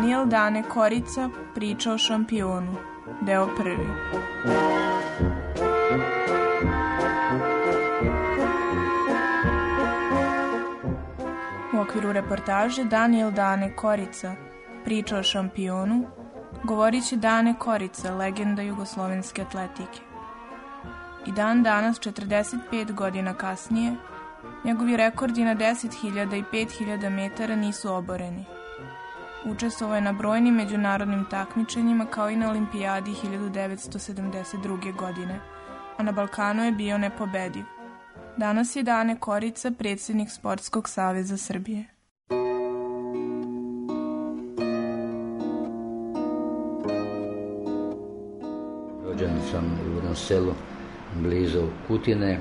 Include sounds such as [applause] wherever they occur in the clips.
Danijel Dane Korica priča o šampionu, deo prvi. U okviru reportaže Daniel Dane Korica priča o šampionu, govorit će Dane Korica, legenda jugoslovenske atletike. I dan danas, 45 godina kasnije, njegovi rekordi na 10.000 i 5.000 metara nisu oboreni – Učestvovao je na brojnim međunarodnim takmičenjima kao i na Olimpijadi 1972. godine, a na Balkanu je bio nepobediv. Danas je Dane Korica predsednik Sportskog saveza Srbije. Rođen sam u jednom selu blizu Kutine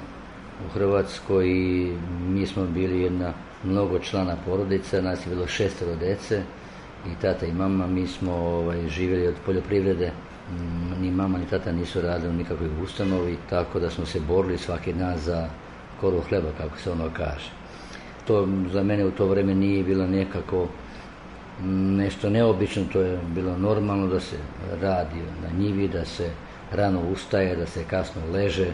u Hrvatskoj i mi smo bili jedna mnogo člana porodice, nas je bilo šestero dece, i tata i mama, mi smo ovaj, živjeli od poljoprivrede, mm, ni mama ni tata nisu radili u nikakvoj ustanovi, tako da smo se borili svaki dan za koru hleba, kako se ono kaže. To za mene u to vreme nije bilo nekako mm, nešto neobično, to je bilo normalno da se radi na njivi, da se rano ustaje, da se kasno leže,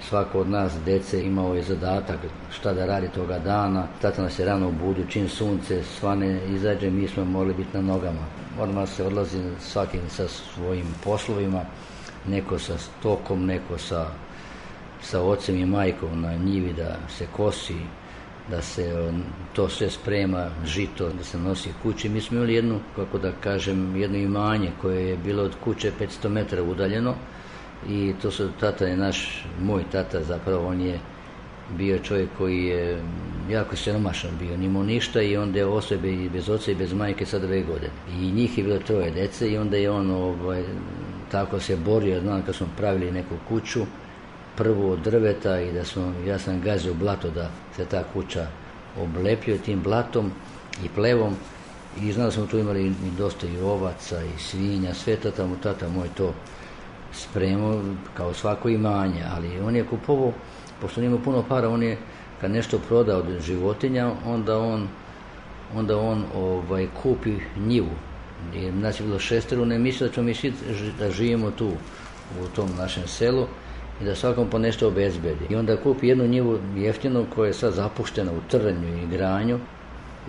svako od nas dece imao ovaj je zadatak šta da radi toga dana. Tata nas je rano budu, čim sunce svane izađe, mi smo morali biti na nogama. Odmah se odlazi svaki sa svojim poslovima, neko sa stokom, neko sa, sa ocem i majkom na njivi da se kosi, da se e, to sve sprema, žito, da se nosi kući. Mi smo imali jednu, kako da kažem, jedno imanje koje je bilo od kuće 500 metara udaljeno, i to su tata je naš, moj tata zapravo, on je bio čovjek koji je jako siromašan bio, nimao ništa i onda je osobe i bez oca i bez majke sad dve godine. I njih je bilo troje dece i onda je on ovaj, tako se borio, znam kad smo pravili neku kuću, prvo od drveta i da smo, ja sam gazio blato da se ta kuća oblepio tim blatom i plevom i znam da smo tu imali dosta i ovaca i svinja, sve to tamo tata moj to spremao kao svako imanje, ali on je kupovao, pošto nema puno para, on je kad nešto proda od životinja, onda on onda on ovaj kupi njivu. I nas je bilo šestero, ne misle da ćemo mi svi da živimo tu u tom našem selu i da svakom po nešto obezbedi. I onda kupi jednu njivu jeftinu koja je sad zapuštena u trnju i granju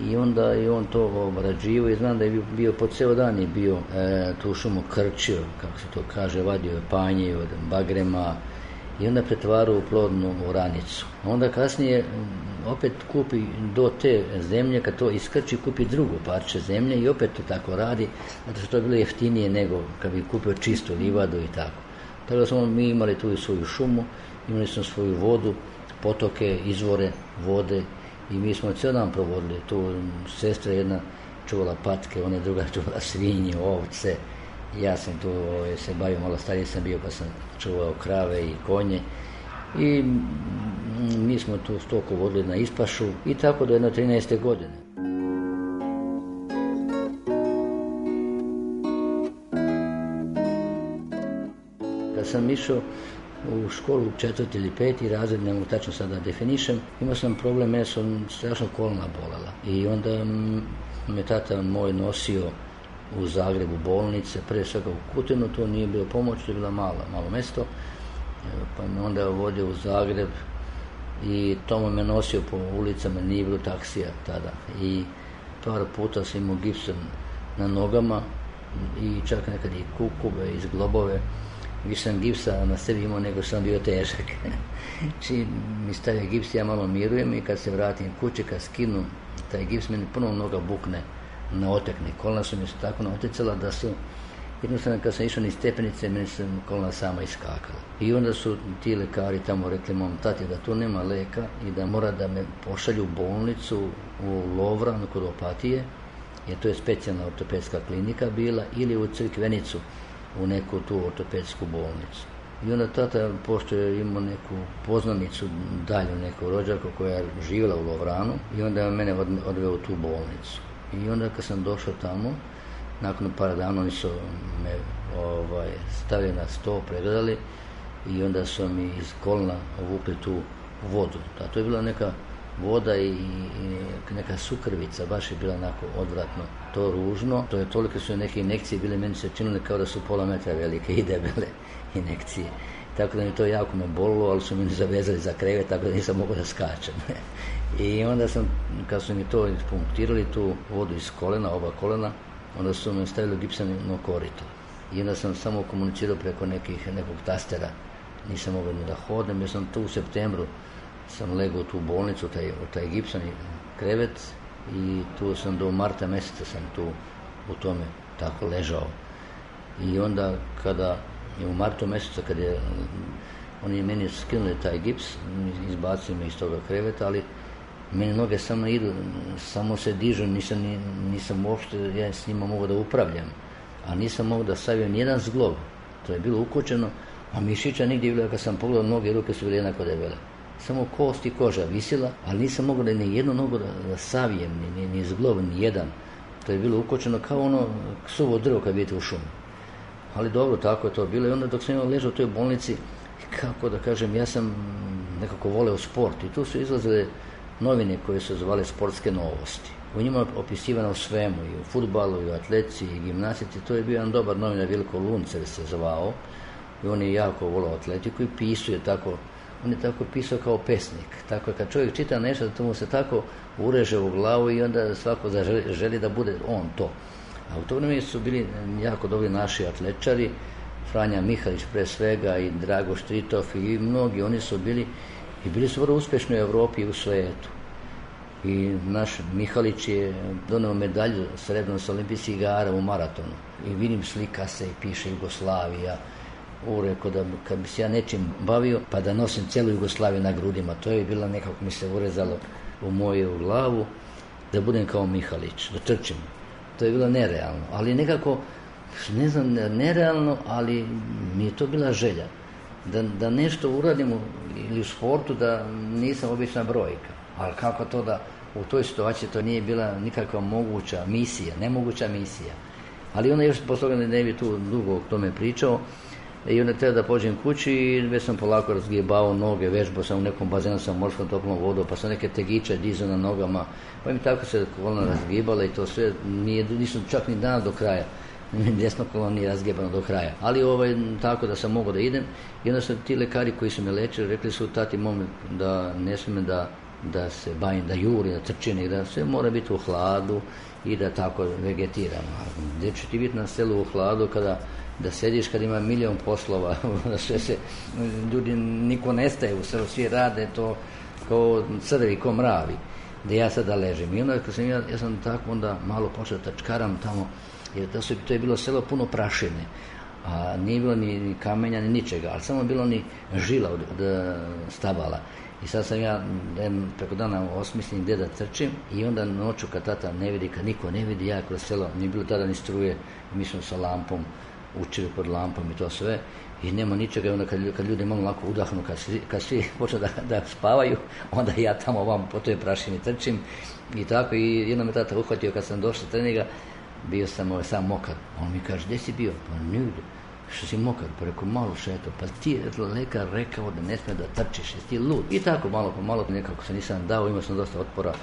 i onda i on to obrađivo i znam da je bio po ceo dan je bio e, tu šumu krčio, kako se to kaže, vadio je panje od bagrema i onda pretvarao u plodnu oranicu. Onda kasnije mm, opet kupi do te zemlje, kad to iskrči, kupi drugo parče zemlje i opet to tako radi, zato što to je bilo jeftinije nego kad bi kupio čistu livadu i tako. Tako da smo mi imali tu i svoju šumu, imali smo svoju vodu, potoke, izvore vode i mi smo cijel dan provodili tu. Sestra jedna čuvala patke, ona druga [laughs] čuvala svinje, ovce. Ja sam tu ovaj, se bavio, malo stariji sam bio pa sam čuvao krave i konje. I mm, mi smo tu stoku vodili na ispašu i tako do jedno 13. godine. Kad sam išao u školu četvrti ili peti razred, ne mogu tačno sada da definišem, imao sam problem jer sam strašno kolna bolela. I onda mm, me tata moj nosio u Zagrebu bolnice, pre svega u Kutinu, to nije bilo pomoć, to je bila mala, malo mesto, e, pa me onda vodio u Zagreb i Tomo me nosio po ulicama, nije bilo taksija tada i par puta sam imao gipsom na nogama i čak nekad i kukube, iz globove više sam gipsa na sebi imao nego što sam bio težak. [laughs] Čim mi stavio gips, ja malo mirujem i kad se vratim kuće, kad skinu taj gips, meni puno noga bukne na otekne. Kolna su mi se tako naotecala da su jednostavno kad sam išao niz stepenice, meni se kolna sama iskakala. I onda su ti lekari tamo rekli mom tati da tu nema leka i da mora da me pošalju u bolnicu u Lovran kod Opatije, jer to je specijalna ortopedska klinika bila, ili u Crikvenicu, u neku tu ortopedsku bolnicu. I onda tata, pošto je imao neku poznanicu, dalju neku rođaku koja je živjela u Lovranu, i onda je mene odveo u tu bolnicu. I onda kad sam došao tamo, nakon par dana oni su me ovaj, stavili na sto, pregledali i onda su mi iz kolna vukli tu vodu. Da, to je bila neka voda i, i neka sukrvica, baš je bila onako odvratno, to ružno. To je, tolike su neke inekcije bile, meni se činile kao da su pola metra velike i debele [laughs] inekcije. Tako da mi to jako me bolilo, ali su mi zavezali za krevet, tako da nisam mogao da skačem. [laughs] I onda sam, kad su mi to punktirali, tu vodu iz kolena, oba kolena, onda su mi stavili gipsano korito. I onda sam samo komunicirao preko nekih, nekog tastera. Nisam mogao ni da hodam, jer sam tu u septembru sam legao tu u bolnicu, taj, taj gipsani krevet i tu sam do marta meseca sam tu u tome tako ležao. I onda kada je u martu meseca, kada je, oni meni skinuli taj gips, izbacili me iz toga kreveta, ali meni noge samo idu, samo se dižu, nisam, nisam uopšte, ja s njima mogu da upravljam. A nisam mogu da savijem nijedan zglob, to je bilo ukočeno, a mišića nigdje bilo, kad sam pogledao, i ruke su bile jednako debele samo kost i koža visila, ali nisam mogao da ni jednu nogu da, da, savijem, ni, ni, ni zglob, ni jedan. To je bilo ukočeno kao ono suvo drvo kad vidite u šumu. Ali dobro, tako je to bilo. I onda dok sam ja ležao u toj bolnici, kako da kažem, ja sam nekako voleo sport i tu su izlazile novine koje su zvale sportske novosti. U njima opisivano svemu, i u futbalu, i u atletici, i gimnastici. To je bio jedan dobar novinar, Vilko Luncer se zvao, i on je jako volao atletiku i pisuje tako on je tako pisao kao pesnik. Tako kad čovjek čita nešto, da to mu se tako ureže u glavu i onda svako da želi, da bude on to. A u to vrijeme su bili jako dobri naši atletičari, Franja Mihalić pre svega i Drago Štritov i mnogi, oni su bili i bili su vrlo uspešni u Evropi i u svetu. I naš Mihalić je doneo medalju srebrnu sa olimpijskih igara u maratonu. I vidim slika se i piše Jugoslavija, u rekao da kad bi se ja nečim bavio, pa da nosim celu Jugoslaviju na grudima, to je bila nekako mi se urezalo u moju glavu, da budem kao Mihalić, da trčim. To je bilo nerealno, ali nekako, ne znam, nerealno, ali mi je to bila želja. Da, da nešto uradim u, ili u sportu, da nisam obična brojka. Ali kako to da u toj situaciji to nije bila nikakva moguća misija, nemoguća misija. Ali ona još posle ne bi tu dugo o tome pričao, I onda treba da pođem kući i već sam polako razgibao noge, vežbao sam u nekom bazenu sa morskom toplom vodom, pa sam neke tegiće dizao na nogama, pa mi tako se kolona razgibala i to sve, nije, nisu čak ni dana do kraja [laughs] desno kolon nije razgebano do kraja. Ali ovaj, tako da sam mogao da idem i onda su ti lekari koji su me lečili rekli su tati mom da ne smijem da, da se bavim, da juri, da trčim, da sve mora biti u hladu i da tako vegetiram. Gdje će ti biti na selu u hladu kada da sediš kad ima milion poslova, [laughs] sve se, ljudi, niko nestaje u srvu, svi rade to kao crvi, kao mravi, da ja sada ležim. I onda kad sam ja, ja sam tako onda malo počeo da tačkaram tamo, jer to, su, to je bilo selo puno prašine, a nije bilo ni, ni kamenja, ni ničega, ali samo bilo ni žila od, od e, stabala. I sad sam ja jedan preko dana osmislim gde da trčim i onda noću kad tata ne vidi, kad niko ne vidi, ja kroz selo, nije bilo tada ni struje, mi smo sa lampom, učili pod lampom i to sve i nema ničega i onda kad, kad ljudi malo lako udahnu, kad, kad svi [laughs] počne da, da spavaju, onda ja tamo vam po toj prašini trčim i tako i jednom me tata uhvatio kad sam došao treninga, bio sam ovaj, sam mokar. On mi kaže, gde si bio? Pa nigde. Što si mokar? Pa rekao, malo šeto. Pa ti je lekar rekao da ne sme da trčiš, jesi ti lud. I tako malo po malo, nekako se nisam dao, imao sam dosta otpora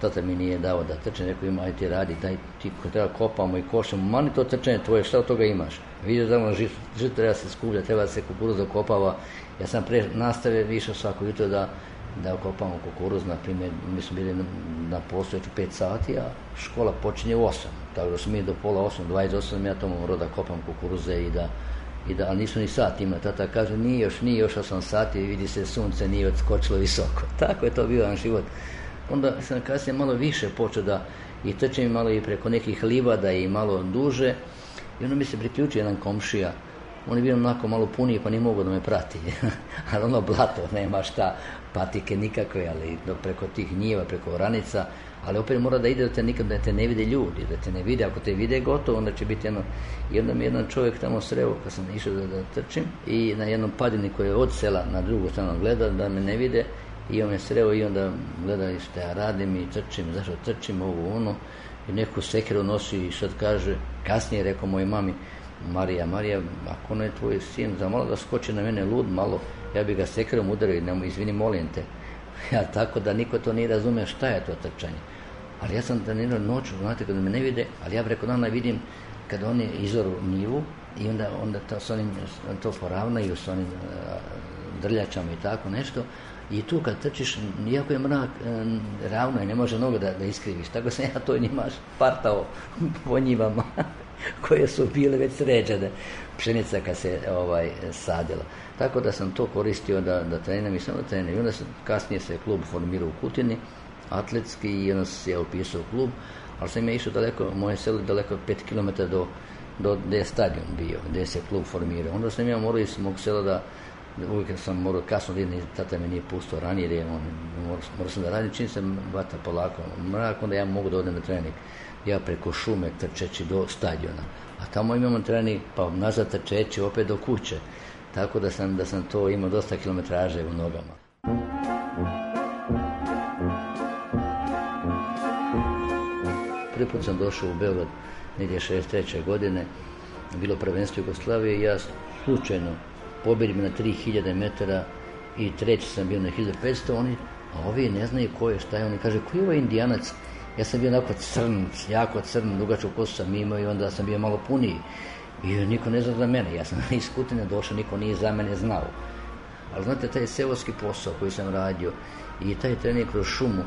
tata mi nije dao da trčem, neko ima, ajde ti radi, daj ti ko treba kopamo i košemo, mani to trčanje tvoje, šta od toga imaš? Vidio da ono žit, žit treba se skuplja, treba da se kukuruz okopava, da ja sam pre nastave išao svako jutro da da okopamo kukuruz, na primjer, mi smo bili na, na poslu 5 sati, a škola počinje u 8, tako da smo mi do pola 8, 28, ja tomu roda kopam kukuruze i da i da, ali nisu ni sat ima, tata kaže, nije još, nije još 8 sati, vidi se sunce, nije odskočilo visoko. [laughs] Tako je to bio jedan život onda sam kasnije malo više počeo da i trčim malo i preko nekih livada i malo duže i onda mi se priključio jedan komšija on je bio onako malo puniji pa nije mogao da me prati [laughs] ali ono blato nema šta patike nikakve ali do, preko tih njiva, preko oranica ali opet mora da ide da te nikad da te ne vide ljudi da te ne vide, ako te vide gotovo onda će biti jedno, jedna mi jedan čovjek tamo sreo kad sam išao da, da trčim i na jednom padini koji je od sela na drugu stranu gleda da me ne vide i on me sreo i onda gleda i šta ja radim i trčim, zašto trčim, ovo ono i neku sekiru nosi i sad kaže, kasnije rekao moj mami, Marija, Marija, ako ne tvoj sin, zamalo da skoči na mene lud malo, ja bi ga sekirom udario i nemo, izvini, molim te. [laughs] Ja tako da niko to nije razume šta je to trčanje. Ali ja sam trenirao noću, znate, kada me ne vide, ali ja preko dana vidim kada oni izoru njivu i onda, onda to, s onim, to poravnaju s onim drljačama i tako nešto, I tu kad trčiš, iako je mrak, e, ravno i ne može noga da, da iskriviš. Tako sam ja to njima partao po njivama [laughs] koje su bile već sređene. Pšenica kad se ovaj sadila. Tako da sam to koristio da, da trenam i samo trenam. I onda se, kasnije se klub formirao u Kutini, atletski, i onda se upisao klub. Ali sam ja išao daleko, moje selo je daleko 5 km do, do gde je stadion bio, gde se klub formirao. Onda sam ja morao iz mog sela da uvijek sam morao kasno vidim, da tata me nije pustao ranije, jer da je on, morao, morao sam da radim, čim se vata polako mrak, onda ja mogu da odem na trening. Ja preko šume trčeći do stadiona, a tamo imamo trening, pa nazad trčeći opet do kuće. Tako da sam, da sam to imao dosta kilometraže u nogama. Prvi put sam došao u Beograd, negdje 63. godine, bilo prvenstvo Jugoslavije i ja slučajno pobjedi na 3000 metara i treći sam bio na 1500, oni, a ovi ne znaju ko je, šta je, oni kaže, ko je ovaj indijanac? Ja sam bio onako crn, jako crn, dugačku kosu sam imao i onda sam bio malo puniji. I niko ne zna za mene, ja sam [laughs] iz Kutine došao, niko nije za mene znao. Ali znate, taj seoski posao koji sam radio i taj trening kroz šumu,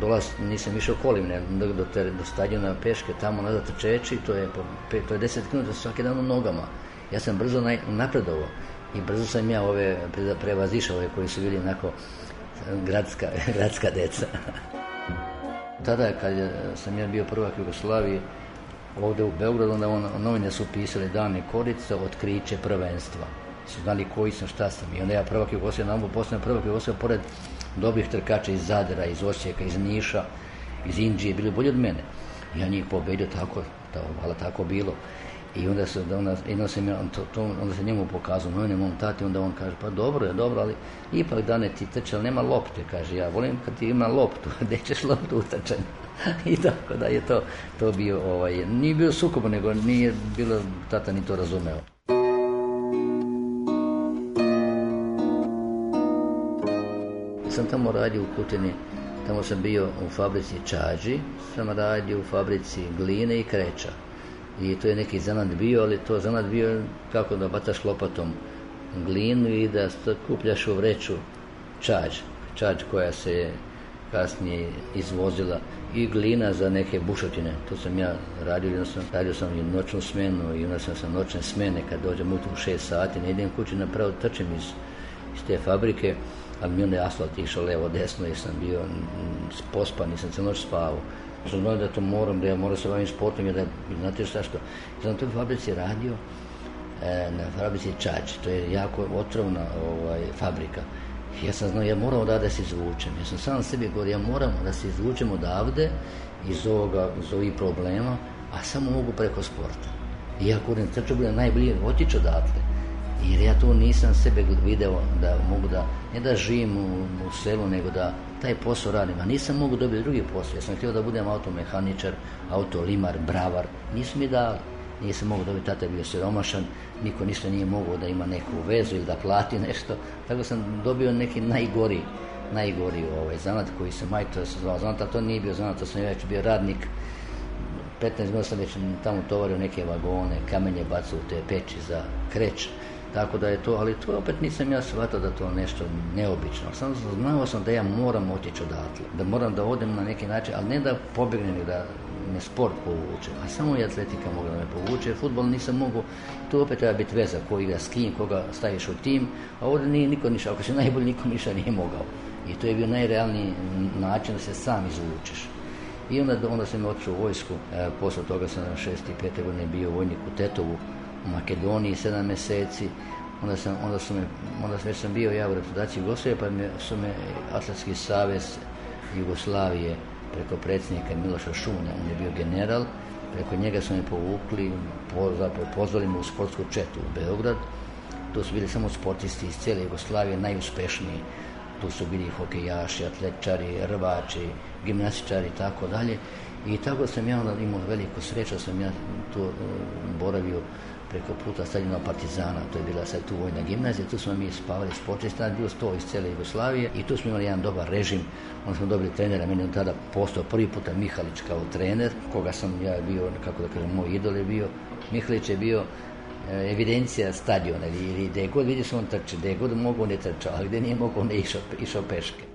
dolaz, nisam išao kolim, ne, do, do, do stadiona peške, tamo nazad trčeći, to je, po, pe, to je 10 km svaki dan u nogama. Ja sam brzo naj, napredovao i brzo sam ja ove prevazišao ove koji su bili onako eh, gradska, [laughs] gradska deca. Tada kad sam ja bio prvak Jugoslavije, ovde u Beogradu, onda on, novine su pisali Dane Korica, otkriće prvenstva. Su znali koji sam, šta sam. I onda ja prvak Jugoslavije, namo postane prvak Jugoslavije, pored dobrih trkača iz Zadra, iz Osijeka, iz Niša, iz Indije, bili bolji od mene. Ja njih pobedio tako, to, valjda tako bilo. I onda se, da onda, onda se, to, to, onda se njemu pokazao, no ne mom tati, onda on kaže, pa dobro je, dobro, ali ipak dane ti trče, al nema lopte, kaže, ja volim kad ti ima loptu, [laughs] gde ćeš loptu utrčen. [laughs] I tako da je to, to bio, ovaj, nije bio sukob, nego nije bilo, tata ni to razumeo. Sam tamo radio u Kutini, tamo sam bio u fabrici Čađi, sam radio u fabrici Gline i Kreča i to je neki zanad bio, ali to zanad bio kako da bataš lopatom glinu i da kupljaš u vreću čađ, čađ koja se je kasnije izvozila i glina za neke bušotine. To sam ja radio, jednostavno, radio sam i noćnu smenu i onda sam sam noćne smene kad dođem u 6 sati, ne idem kući, napravo trčim iz, iz te fabrike, ali mi onda je asfalt išao levo, desno i sam bio pospan, i sam se noć spavao sam znao da to moram, da ja moram da se bavim sportom, da, znate šta što, sam na u fabrici radio, e, na fabrici Čač, to je jako otrovna ovaj, fabrika. Ja sam znao, ja moram odavde da se izvučem. Ja sam sam sebi govorio, ja moram da se izvučem odavde iz, ovoga, iz ovih problema, a samo mogu preko sporta. I ja kurim, trčo bude najbolje otići odatle. Jer ja to nisam sebe video da mogu da, ne da živim u, u selu, nego da taj posao radim, a nisam mogu dobiti drugi posao, ja sam htio da budem automehaničar, autolimar, bravar, nisu mi dali. Nije mogu dobiti, tata je bio siromašan, niko ništa nije mogao da ima neku vezu ili da plati nešto, tako sam dobio neki najgori, najgori ovaj zanat koji se majto se zvao zanat, a to nije bio zanat, to sam ja već bio radnik, 15 godina sam već tamo tovario neke vagone, kamenje bacao u te peći za kreć, Tako da je to, ali to opet nisam ja shvatao da to nešto neobično. Samo znao sam da ja moram otići odatle, da moram da odem na neki način, ali ne da pobjegnem i da me sport povuče, a samo i atletika mogla da me povuče, jer futbol nisam mogao, tu opet treba biti veza, koji igra s kim, koga staviš u tim, a ovdje nije niko ništa, ako si najbolji niko ništa nije mogao. I to je bio najrealniji način da se sam izvučeš. I onda, onda sam otišao u vojsku, e, posle toga sam na 6. i 5. godine bio vojnik u Tetovu, u Makedoniji sedam meseci, onda sam, onda su me, onda već sam bio ja u reprezentaciji Jugoslavije, pa me, su me Atletski savez Jugoslavije preko predsjednika Miloša Šuna, on je bio general, preko njega su me povukli, po, zapravo pozvali me u sportsku četu u Beograd, tu su bili samo sportisti iz cijele Jugoslavije, najuspešniji, tu su bili hokejaši, atletičari, rvači, gimnastičari i tako dalje. I tako sam ja onda imao veliku sreću, da sam ja tu eh, boravio preko puta stadiona Partizana, to je bila sad tu vojna gimnazija, tu smo mi spavali s počestan, bilo sto iz cele Jugoslavije i tu smo imali jedan dobar režim, onda smo dobili trenera, meni on tada postao prvi puta Mihalić kao trener, koga sam ja bio, kako da kažem, moj idol je bio, Mihalić je bio eh, evidencija stadiona ili, ili gde god vidio sam on trče, gde god mogu on je trčao, ali gde nije mogu ne je išao, išao peške.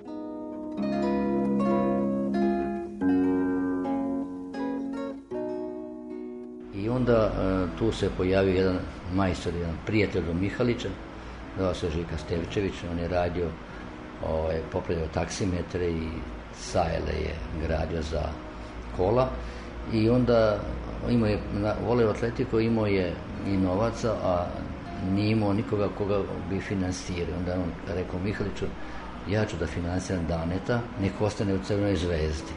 se pojavio jedan majstor, jedan prijatelj do Mihalića, zvao se Žika Stevčević, on je radio, ovaj, popravljao taksimetre i sajle je gradio za kola i onda imao je, voleo atletiku, imao je i novaca, a nije imao nikoga koga bi finansirao. Onda on rekao Mihaliću, ja ću da finansiram Daneta, nek ostane u Crvenoj zvezdi.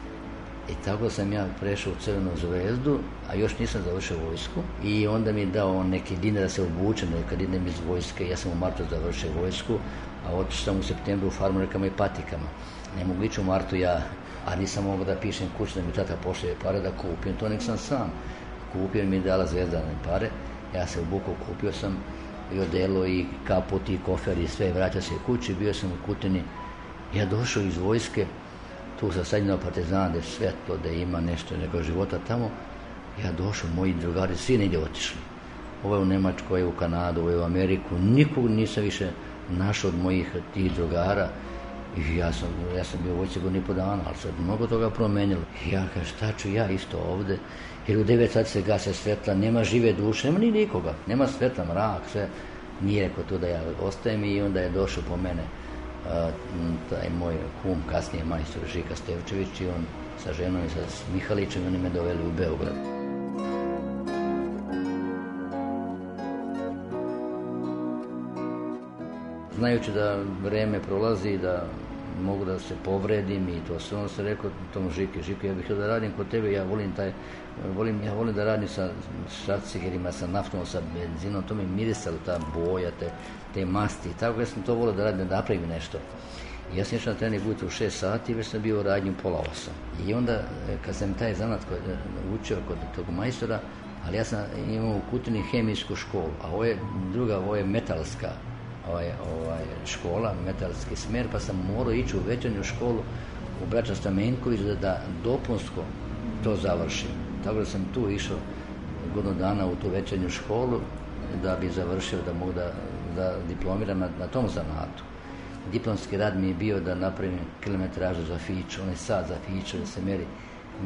I tako sam ja prešao u Crvenu zvezdu, a još nisam završio vojsku. I onda mi je dao neki dinar da se obučem, jer da kad idem iz vojske, ja sam u martu završio vojsku, a otišao sam u septembru u farmerkama i patikama. Ne mogu ići u martu ja, a nisam mogao da pišem kuću da mi tata pošle pare da kupim, to nek sam sam. Kupio mi je dala zvezdane pare, ja se obuku kupio sam i odelo i kaput i kofer i sve, vraćao se kući, bio sam u Kutini. Ja došao iz vojske, tu sa Sanjina partizana, da je svetlo, da ima nešto, nego života tamo, ja došao, moji drugari, svi negdje otišli. Ovo je u Nemačku, ovo je u Kanadu, ovo je u Ameriku, nikog nisam više našao od mojih tih drugara, I ja sam, ja sam bio vojci godinu i po dana, ali se mnogo toga promenilo. I ja kažem, šta ću ja isto ovde? Jer u 9 sati se gase svetla, nema žive duše, nema ni nikoga. Nema svetla, mrak, sve. Nije rekao to da ja ostajem i onda je došao po mene taj moj kum, kasnije majstor Žika Stevčević i on sa ženom i sa Mihalićem, oni me doveli u Beograd. Znajući da vreme prolazi, da mogu da se povredim i to sve. Onda se rekao tom Žike, Žike, ja bih da radim kod tebe, ja volim taj, volim, ja volim da radim sa šacigerima, sa naftom, sa benzinom, to mi mirisalo ta boja, te, te masti. Tako ja sam to volio da radim, da napravim nešto. Ja sam išao na trening ujutru u 6 sati, već sam bio u radnju pola 8. I onda, e, kad sam taj zanat kod, e, učio kod tog majstora, ali ja sam imao u Kutini hemijsku školu, a ovo je druga, ovo je metalska ovaj, ovaj, škola, metalski smer, pa sam morao ići u večernju školu u Braća Stamenković da, da dopunsko to završim. Tako da sam tu išao godinu dana u tu večernju školu da bi završio da mogu da, da diplomiram na, na tom zanatu. Diplomski rad mi je bio da napravim kilometražu za Fić, onaj sad za Fić, da se meri,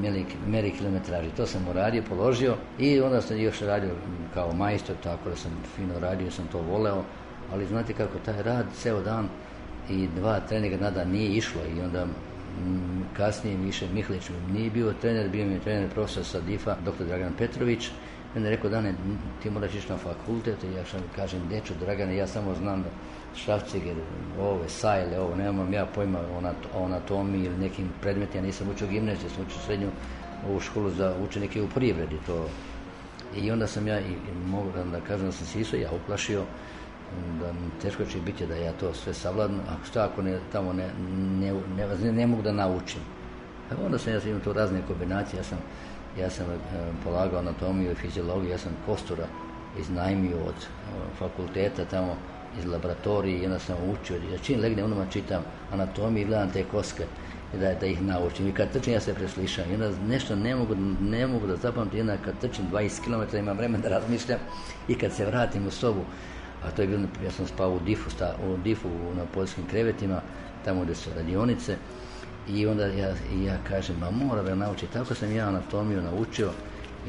meri, meri kilometraži. To sam uradio, položio i onda sam još radio kao majstor, tako da sam fino radio, sam to voleo ali znate kako taj rad ceo dan i dva treninga na dan nije išlo i onda m, mm, kasnije više Mihlić nije bio trener, bio mi je trener profesor sa DIFA, a dr. Dragan Petrović, mene je rekao, Dane, ti moraš ići na fakultet, ja što kažem, dečo, Dragane, ja samo znam Šrafciger, ove, sajle, ovo, nemam ja pojma o anatomiji ili nekim predmetima, ja nisam učio gimnaziju, sam učio srednju u školu za učenike u privredi, to i onda sam ja, i mogu da kažem da sam se isto ja uplašio, da teško će biti da ja to sve savladam, a šta ako ne, tamo ne, ne, ne, ne, mogu da naučim. A onda sam, ja sam imao tu razne kombinacije, ja sam, ja sam e, polagao anatomiju i fiziologiju, ja sam kostura iznajmio od e, fakulteta tamo iz laboratorije i onda sam učio. Ja čim legne onoma čitam anatomiju i gledam te koske da, da ih naučim. I kad trčim ja se preslišam. I onda nešto ne mogu, ne mogu da zapamtim. I onda kad trčim 20 km imam vremena da razmišljam i kad se vratim u sobu a to je bilo, ja sam spao u difu, sta, u difu na poljskim krevetima, tamo gde su radionice, i onda ja, ja kažem, ma mora da nauči, tako sam ja anatomiju naučio,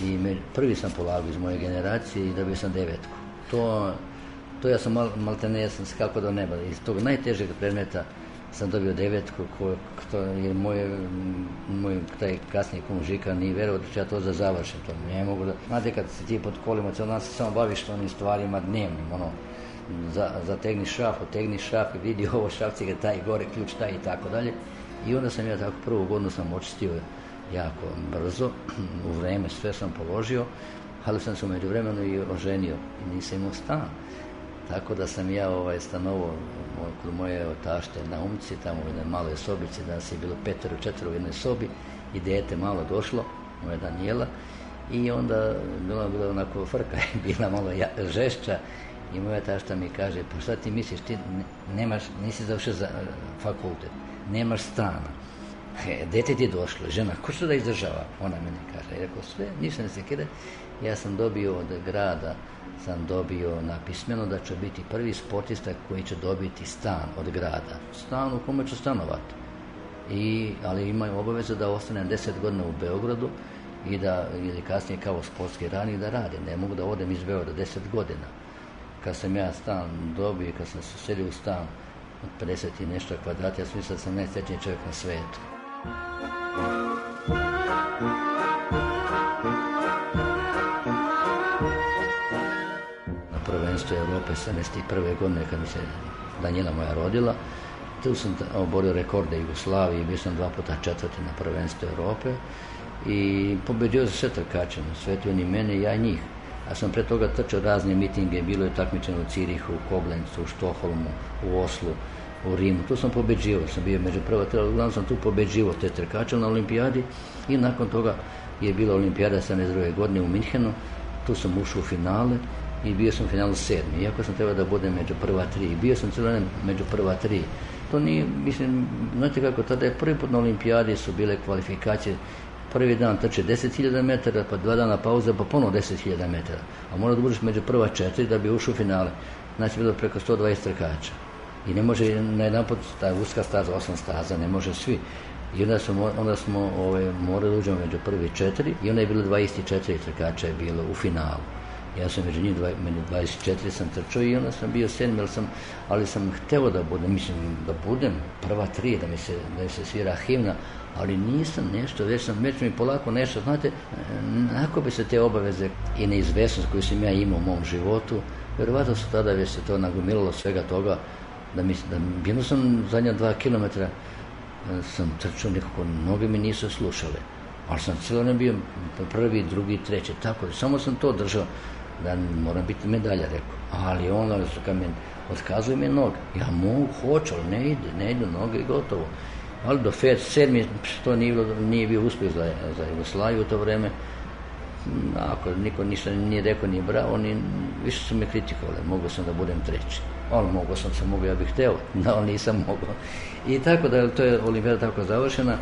i me, prvi sam polagao iz moje generacije i dobio sam devetku. To, to ja sam mal, malte ne, ja sam skakao do neba, iz tog najtežeg predmeta, sam dobio devetku, ko, kto, je moj, moj taj kasni kum Žika nije verao da ću ja to za završim, to ne mogu da... Znate, kad se ti pod kolima, cijel nas se samo baviš onim stvarima dnevnim, ono, za, za tegni šaf, otegni šaf i vidi [laughs] ovo šafci ga taj gore, ključ taj i tako dalje. I onda sam ja tako prvu godinu sam očistio jako brzo, [clears throat] u vreme sve sam položio, ali sam se umeđu vremenu i oženio i nisam imao stan. Tako da sam ja ovaj, stanovo kod moje otašte na umci, tamo u jednoj maloj sobici, danas je bilo petero, četvero u jednoj sobi i dete malo došlo, moja Danijela, i onda bila bila onako frka, [laughs] bila malo ja, žešća i moja tašta mi kaže, pa šta ti misliš, ti nemaš, nisi završio za fakultet, nemaš stana, He, [laughs] dete ti je došlo, žena, ko što da izdržava? Ona meni kaže, ja rekao, sve, ništa ne se kida, Ja sam dobio od grada, sam dobio napismeno da će biti prvi sportista koji će dobiti stan od grada. Stan u kome će stanovati. I, ali imaju obaveze da ostanem 10 godina u Beogradu i da, ili kasnije kao sportski radnik da radim. Ne mogu da odem iz Beograda 10 godina. Kad sam ja stan dobio, kad sam se selio u stan od 50 i nešto kvadrata, ja sam mislio da sam najsretniji čovjek na svetu. Thank prvenstvu Evrope 71. godine kad se danjina moja rodila. Tu sam oborio rekorde Jugoslavije, bio sam dva puta četvrti na prvenstvu Evrope i pobedio za sve trkače, svetio ni mene, ja i njih. A sam pre toga trčao razne mitinge, bilo je takmičenje u Cirihu, u Koblencu, u Štoholmu, u Oslu, u Rimu. Tu sam pobeđivao, sam bio među prva tela, uglavnom sam tu pobeđivao te trkače na olimpijadi i nakon toga je bila olimpijada 72. godine u Minhenu, tu sam ušao u finale i bio sam u finalu sedmi, iako sam trebao da budem među prva tri. I bio sam cijelo među prva tri. To nije, mislim, znate kako, tada je prvi put na olimpijadi su bile kvalifikacije prvi dan trče 10.000 metara, pa dva dana pauza, pa ponovo 10.000 metara. A mora da budeš među prva četiri da bi ušao u finale. Znači, bilo preko 120 trkača. I ne može na jedan put, ta uska staza, osam staza, ne može svi. I onda smo, onda smo ove, ovaj, morali da uđemo među prvi četiri i onda je bilo 24 trkača je bilo u finalu. Ja sam među njih, meni 24 sam trčao i onda sam bio sedmi, ali sam, ali sam hteo da budem, mislim da budem prva tri, da mi se, da mi se svira himna, ali nisam nešto, već sam, već mi polako nešto, znate, ako bi se te obaveze i neizvesnost koju sam ja imao u mom životu, verovatno su tada već se to nagomilalo svega toga, da mi, da, sam zadnja dva kilometra eh, sam trčao nekako, noge mi nisu slušale ali sam cijelo ne bio prvi, drugi, treći, tako, samo sam to držao da moram biti medalja, rekao. Ali ono su kad me, otkazuje mi noge. Ja mogu, hoću, ali ne ide, ne idu noge i gotovo. Ali do FED 7, to nije, nije bio uspjeh za, za Jugoslaviju u to vreme. Ako niko ništa nije rekao ni bravo, ni, više su me kritikovali, mogao sam da budem treći. Ali mogao sam se, mogu, ja bih hteo, no [laughs] ali nisam mogao. I tako da to je olimpijada tako završena,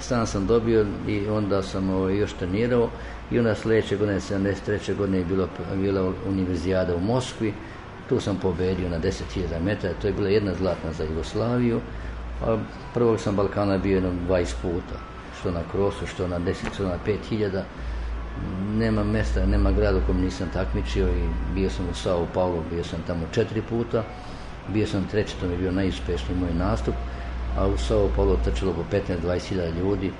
stan sam dobio i onda sam ovo, ovaj, još trenirao i onda sledeće godine, 73. godine je bila, bila univerzijada u Moskvi, tu sam pobedio na 10.000 metara, to je bila jedna zlatna za Jugoslaviju, a prvog sam Balkana bio jednom 20 puta, što na krosu, što na 10, što na 5.000, nema mesta, nema grada u kojem nisam takmičio i bio sam u Sao Paulo, bio sam tamo četiri puta, bio sam treći, to mi je bio najuspešniji moj nastup, a u Sao Paulo trčalo po 15-20 ljudi,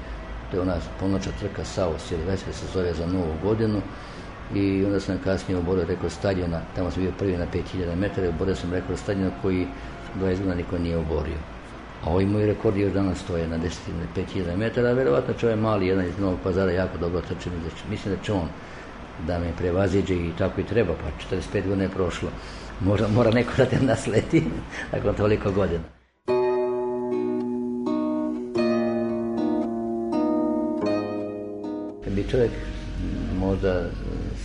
to je ona ponoća trka Sao Silvestre se zove za novu godinu i onda sam kasnije oborio rekord stadiona, tamo sam bio prvi na 5000 metara, oborio sam rekord stadiona koji 20 godina niko nije oborio. A ovi moj rekord još danas stoje na 10 ili 5000 metara, verovatno će ovaj mali, jedan iz Novog pazara, jako dobro trče, da mislim da će on da me prevaziđe i tako i treba, pa 45 godina je prošlo. Mora, mora neko da te nasleti, dakle [laughs] toliko godina. bi čovjek možda e,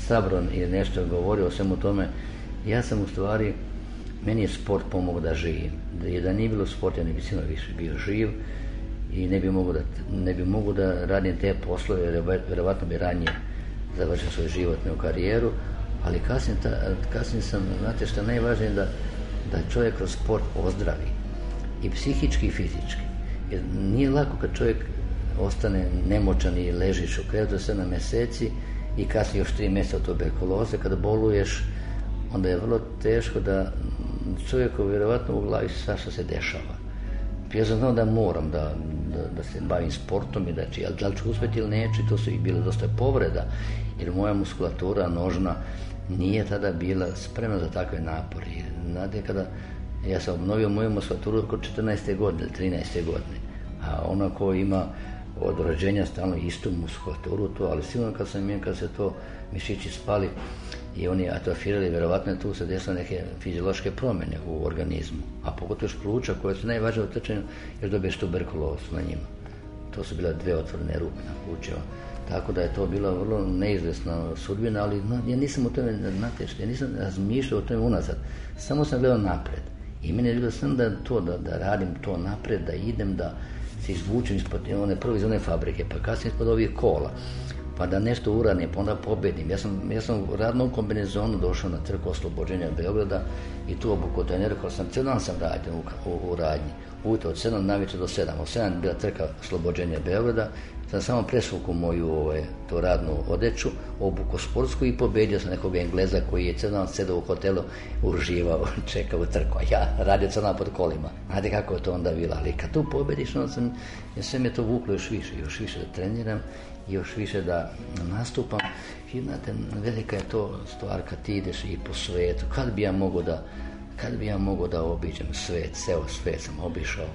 sabron je nešto govorio o svemu tome, ja sam u stvari, meni je sport pomogao da živim. Da, je da nije bilo sporta, ja ne bi sigurno više bio živ i ne bi mogu da, ne bi mogu da radim te poslove, jer verovatno bi ranije završio svoj životnu karijeru, ali kasnije, ta, kasnije sam, znate što najvažnije, da, da čovjek kroz sport ozdravi i psihički i fizički. Jer nije lako kad čovjek ostane nemoćan i ležiš u krevetu 7 meseci i kasnije još 3 meseca od tuberkuloze, kada boluješ, onda je vrlo teško da čovjeku vjerovatno u glavi sva što se dešava. Pa ja sam znao da moram da, da, da se bavim sportom i da će, ali da li ću uspjeti ili neće, to su i bile dosta povreda, jer moja muskulatura nožna nije tada bila spremna za takve napore. Znate, kada ja sam obnovio moju muskulaturu oko 14. godine, 13. godine, a ona ko ima od rođenja stalno istu muskulaturu to, ali sigurno kad sam kad se to mišići spali i oni atrofirali, verovatno tu se desile neke fiziološke promene u organizmu, a pogotovo još pluća koje su najvažnije otrčene jer dobiješ tuberkulozu na njima. To su bila dve otvorene rupe na plućeva. Tako da je to bila vrlo neizvesna sudbina, ali no, ja nisam o tome, znate što, ja nisam razmišljao o tome unazad. Samo sam gledao napred. I meni je bilo sam da to, da, da radim to napred, da idem, da, se izvuču ispod one prve iz one fabrike, pa kasnije ispod ovih kola, pa da nešto uranim, pa onda pobedim. Ja sam, ja sam u radnom kombinezonu došao na trku oslobođenja Beograda i tu obuku trenerka, sam, dan sam radio u, u, u radnji puta od 7 večer do 7. Od 7 bila trka oslobođenja Beograda. Sam samo presvuku moju ovaj, to radnu odeću, obuku sportsku i pobedio sam nekog Engleza koji je crno sedao u hotelu, uživao, [laughs] čekao trku. Ja radio crno pod kolima. Znate kako je to onda bilo. Ali kad tu pobediš, onda sam, ja sve me to vuklo još više, još više da treniram još više da nastupam. I znate, velika je to stvar kad ti ideš i po svetu. Kad bi ja mogao da Kad bi ja mogao da obiđem svet, ceo svet sam obišao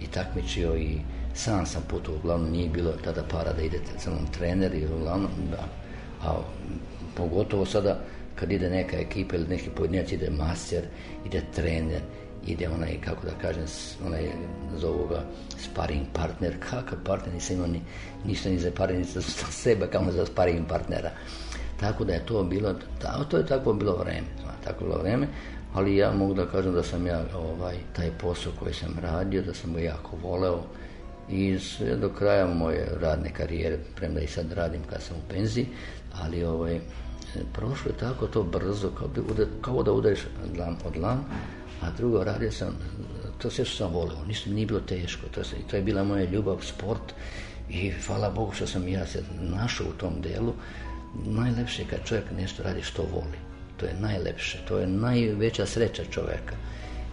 i takmičio i sam sam putovao, uglavnom nije bilo tada para da idete celom trener i uglavnom, da, a pogotovo sada kad ide neka ekipa ili neki pojedinac ide master, ide trener, ide onaj, kako da kažem, onaj zovu ga sparing partner, kakav partner, nisam imao ni, ništa ni za paring, ni za sebe, kao za sparing partnera. Tako da je to bilo, da, to je tako bilo vreme, tako bilo vreme, ali ja mogu da kažem da sam ja ovaj, taj posao koji sam radio, da sam ga jako voleo i sve do kraja moje radne karijere, premda i sad radim kad sam u penziji, ali ovaj, e, prošlo je tako to brzo, kao, bi, da kao da udariš dlan od dlan, a drugo radio sam, to sve što sam voleo, nisam, nije bilo teško, to, se, to je bila moja ljubav, sport i hvala Bogu što sam ja se našao u tom delu, najlepše je kad čovjek nešto radi što voli to je najlepše, to je najveća sreća čoveka.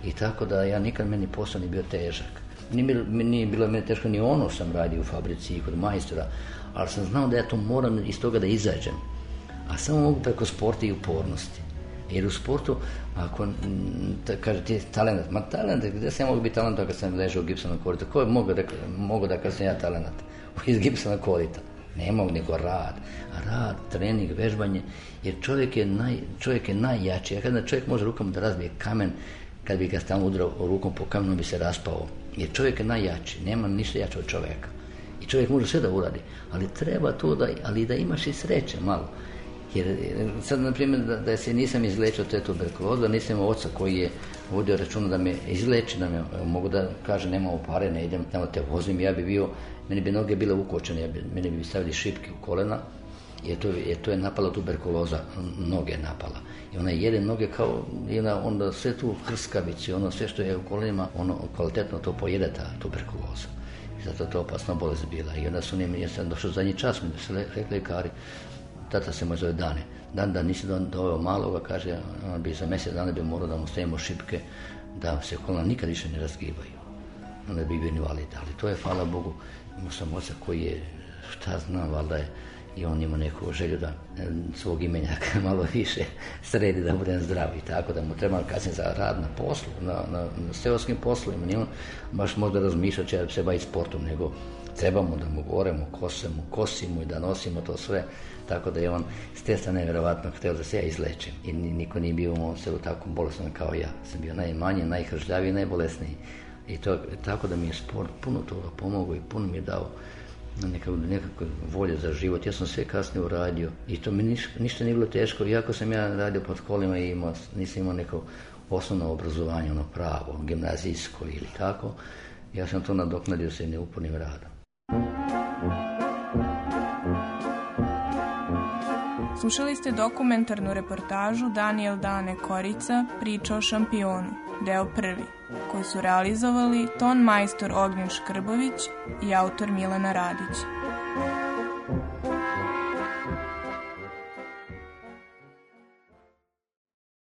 I tako da ja nikad meni posao nije bio težak. Nije bilo, nije bilo meni teško ni ono sam radio u fabrici i kod majstora, ali sam znao da ja to moram iz toga da izađem. A samo mogu preko sporta i upornosti. Jer u sportu, ako ta, kaže ti talent, ma talent, gde sam ja mogu biti talent kad sam ležao u Gibsonu koritu? Ko je mogao da, mogu da kažem ja talent? [laughs] Iz Gibsona korita. Nemog nego rad. Rad, trening, vežbanje, jer čovjek je, naj, čovjek je najjači. Ja kada čovjek može rukom da razbije kamen, kad bi ga stalno udrao rukom po kamenu bi se raspao. Jer čovjek je najjači, nema ništa jače od čovjeka. I čovjek može sve da uradi, ali treba to da, ali da imaš i sreće malo. Jer sad, na primjer, da, da se nisam izlečio te tuberkulozu, da nisam imao oca koji je vodio računa da me izleči, da me mogu da kaže nema pare, ne idem, tamo te vozim, ja bi bio, meni bi noge bile ukočene, ja bi, meni bi stavili šipke u kolena, jer to, jer to je napala tuberkuloza, noge je napala. I ona jede noge kao, i ona onda sve tu hrskavići, ono sve što je u kolenima, ono kvalitetno to pojede ta tuberkuloza. I zato to opasna bolest bila. I onda su njim, ja sam došao zadnji čas, mi su rekli lekari, tata se moj zove Dane. Dan da nisi doveo maloga, kaže, on bi za mesec dana bi morao da mu stavimo šipke, da se kolna nikad više ne razgibaju. Onda bi bio invalid, ali to je, hvala Bogu, imao sam oca koji je, šta znam, valjda je, i on ima neku želju da e, svog imenjaka [laughs] malo više sredi da bude zdrav i tako da mu treba kasnije za rad na poslu, na, na, na seoskim poslovima, nije on baš možda razmišlja će se baviti sportom, nego trebamo da mu goremo, kosemo, kosimo i da nosimo to sve, tako da je on s te strane verovatno hteo da se ja izlečim i niko nije bio u se u tako bolestan kao ja, sam bio najmanji, najhržljaviji, najbolesniji i to, tako da mi je sport puno toga pomogao i puno mi je dao nekako, nekako volje za život. Ja sam sve kasnije uradio i to mi niš, ništa nije bilo teško. Iako sam ja radio pod kolima i imao, nisam imao neko osnovno obrazovanje, ono pravo, gimnazijsko ili tako, ja sam to nadoknadio sa neupornim radom. Slušali ste dokumentarnu reportažu Daniel Dane Korica priča o šampionu deo prvi, koji su realizovali ton majstor Ognjen Škrbović i autor Milena Radić.